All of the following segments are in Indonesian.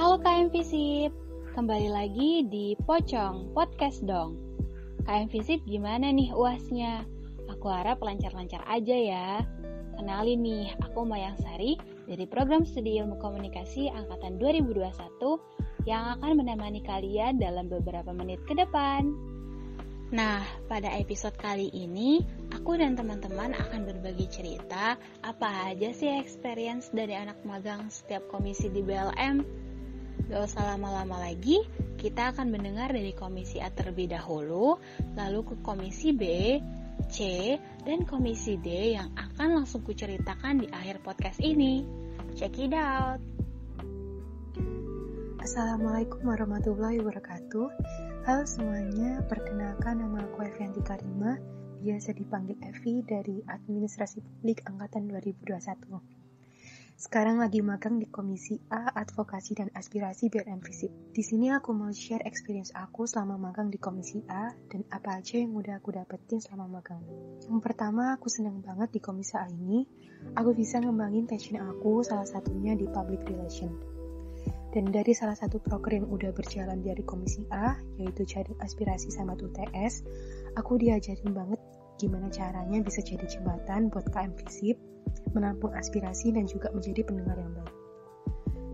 Halo KM Visip, kembali lagi di Pocong Podcast dong. KM Visip gimana nih uasnya? Aku harap lancar-lancar aja ya. Kenalin nih, aku Mayang Sari dari program studi ilmu komunikasi angkatan 2021 yang akan menemani kalian dalam beberapa menit ke depan. Nah, pada episode kali ini, aku dan teman-teman akan berbagi cerita apa aja sih experience dari anak magang setiap komisi di BLM. Gak usah lama-lama lagi, kita akan mendengar dari komisi A terlebih dahulu, lalu ke komisi B, C, dan komisi D yang akan langsung kuceritakan di akhir podcast ini. Check it out! Assalamualaikum warahmatullahi wabarakatuh. Halo semuanya, perkenalkan nama aku Evianti Karima, biasa dipanggil Evi dari Administrasi Publik Angkatan 2021. Sekarang lagi magang di Komisi A Advokasi dan Aspirasi BLM Visip. Di sini aku mau share experience aku selama magang di Komisi A dan apa aja yang udah aku dapetin selama magang. Yang pertama, aku seneng banget di Komisi A ini. Aku bisa ngembangin passion aku, salah satunya di public relation. Dan dari salah satu proker yang udah berjalan dari Komisi A, yaitu cari aspirasi sama UTS, aku diajarin banget gimana caranya bisa jadi jembatan buat KM Visip, menampung aspirasi dan juga menjadi pendengar yang baik.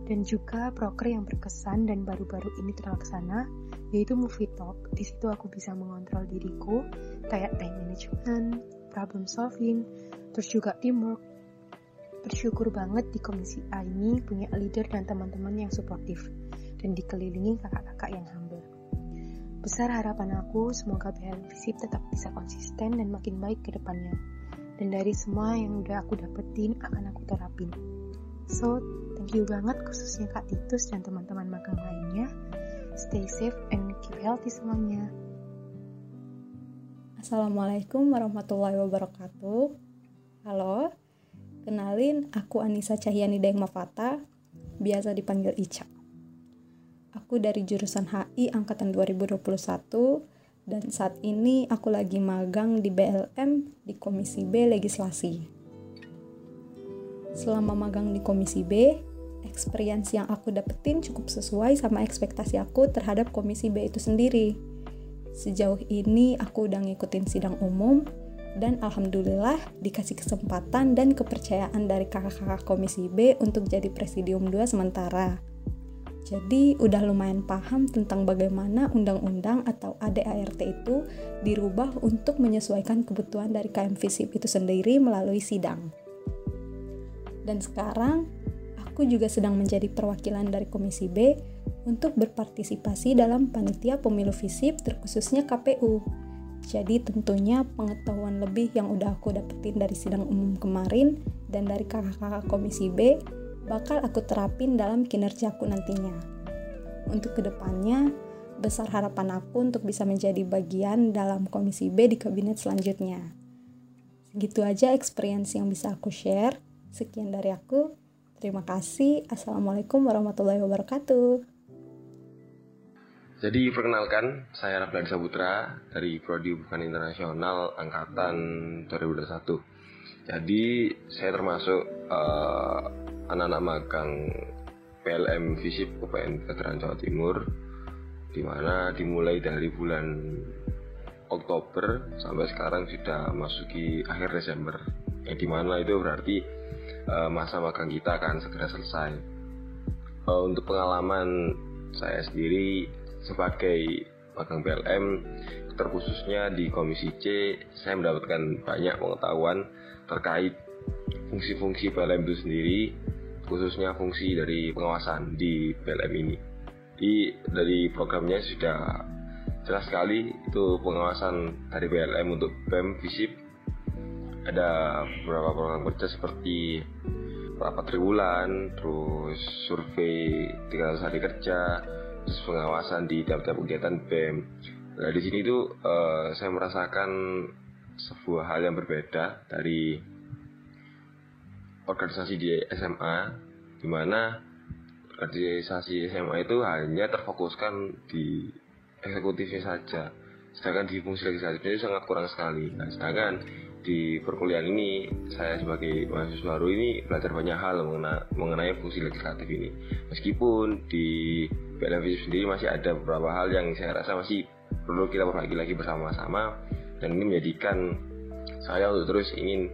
Dan juga proker yang berkesan dan baru-baru ini terlaksana, yaitu Movie Talk. Di situ aku bisa mengontrol diriku, kayak time management, problem solving, terus juga teamwork, bersyukur banget di komisi A ini punya leader dan teman-teman yang suportif dan dikelilingi kakak-kakak yang humble. Besar harapan aku semoga BLM Visip tetap bisa konsisten dan makin baik ke depannya. Dan dari semua yang udah aku dapetin akan aku terapin. So, thank you banget khususnya Kak Titus dan teman-teman magang lainnya. Stay safe and keep healthy semuanya. Assalamualaikum warahmatullahi wabarakatuh. Halo, Kenalin, aku Anissa Cahyani Daeng Mafata, biasa dipanggil Ica. Aku dari jurusan HI angkatan 2021 dan saat ini aku lagi magang di BLM di Komisi B Legislasi. Selama magang di Komisi B, experience yang aku dapetin cukup sesuai sama ekspektasi aku terhadap Komisi B itu sendiri. Sejauh ini aku udah ngikutin sidang umum, dan alhamdulillah dikasih kesempatan dan kepercayaan dari kakak-kakak komisi B untuk jadi presidium 2 sementara. Jadi udah lumayan paham tentang bagaimana undang-undang atau ADART itu dirubah untuk menyesuaikan kebutuhan dari KM Visip itu sendiri melalui sidang. Dan sekarang aku juga sedang menjadi perwakilan dari Komisi B untuk berpartisipasi dalam panitia pemilu Visip terkhususnya KPU jadi tentunya pengetahuan lebih yang udah aku dapetin dari sidang umum kemarin dan dari kakak-kakak komisi B bakal aku terapin dalam kinerjaku nantinya. Untuk ke depannya, besar harapan aku untuk bisa menjadi bagian dalam komisi B di kabinet selanjutnya. Segitu aja experience yang bisa aku share. Sekian dari aku. Terima kasih. Assalamualaikum warahmatullahi wabarakatuh. Jadi perkenalkan, saya Raffi Saputra dari Prodi Hubungan Internasional Angkatan 2021. Jadi saya termasuk uh, anak-anak magang PLM Visip UPN Veteran Jawa Timur di mana dimulai dari bulan Oktober sampai sekarang sudah masuki akhir Desember yang di mana itu berarti uh, masa magang kita akan segera selesai. Uh, untuk pengalaman saya sendiri sebagai magang PLM terkhususnya di Komisi C saya mendapatkan banyak pengetahuan terkait fungsi-fungsi PLM itu sendiri khususnya fungsi dari pengawasan di PLM ini. Di dari programnya sudah jelas sekali itu pengawasan dari PLM untuk BEM FISIP. Ada beberapa program kerja seperti rapat triwulan terus survei 300 hari kerja terus pengawasan di tiap-tiap kegiatan BEM. Nah di sini tuh uh, saya merasakan sebuah hal yang berbeda dari organisasi di SMA, di mana organisasi SMA itu hanya terfokuskan di eksekutifnya saja, sedangkan di fungsi legislatifnya itu sangat kurang sekali. Nah, sedangkan di perkuliahan ini saya sebagai mahasiswa baru ini belajar banyak hal mengenai, mengenai fungsi legislatif ini meskipun di PLM sendiri masih ada beberapa hal yang saya rasa masih perlu kita perbaiki lagi bersama-sama dan ini menjadikan saya untuk terus ingin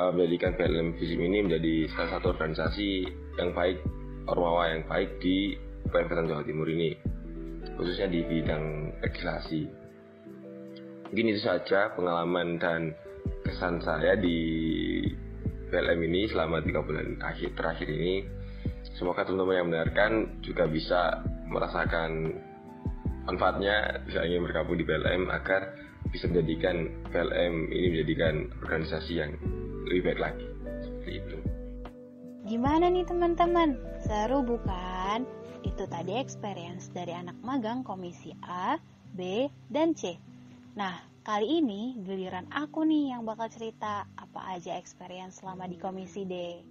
uh, menjadikan PLM Visip ini menjadi salah satu organisasi yang baik ormawa yang baik di Pemerintahan Jawa Timur ini khususnya di bidang legislasi. Mungkin itu saja pengalaman dan kesan saya di PLM ini selama tiga bulan akhir terakhir ini. Semoga teman-teman yang mendengarkan juga bisa merasakan manfaatnya bisa ingin bergabung di PLM agar bisa menjadikan PLM ini menjadikan organisasi yang lebih baik lagi seperti itu. Gimana nih teman-teman? Seru bukan? Itu tadi experience dari anak magang komisi A, B, dan C. Nah, Kali ini giliran aku nih yang bakal cerita apa aja experience selama di Komisi D.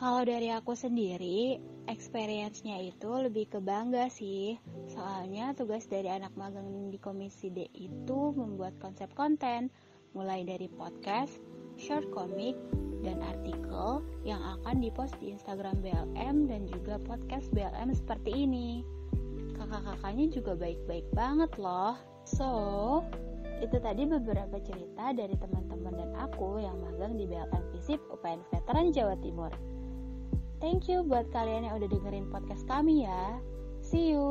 Kalau dari aku sendiri, experience-nya itu lebih ke bangga sih. Soalnya tugas dari anak magang di Komisi D itu membuat konsep konten, mulai dari podcast, short comic, dan artikel yang akan dipost di Instagram BLM dan juga podcast BLM seperti ini. Kakak-kakaknya juga baik-baik banget loh. So, itu tadi beberapa cerita dari teman-teman dan aku yang magang di BLM Visip UPN Veteran Jawa Timur. Thank you buat kalian yang udah dengerin podcast kami ya. See you.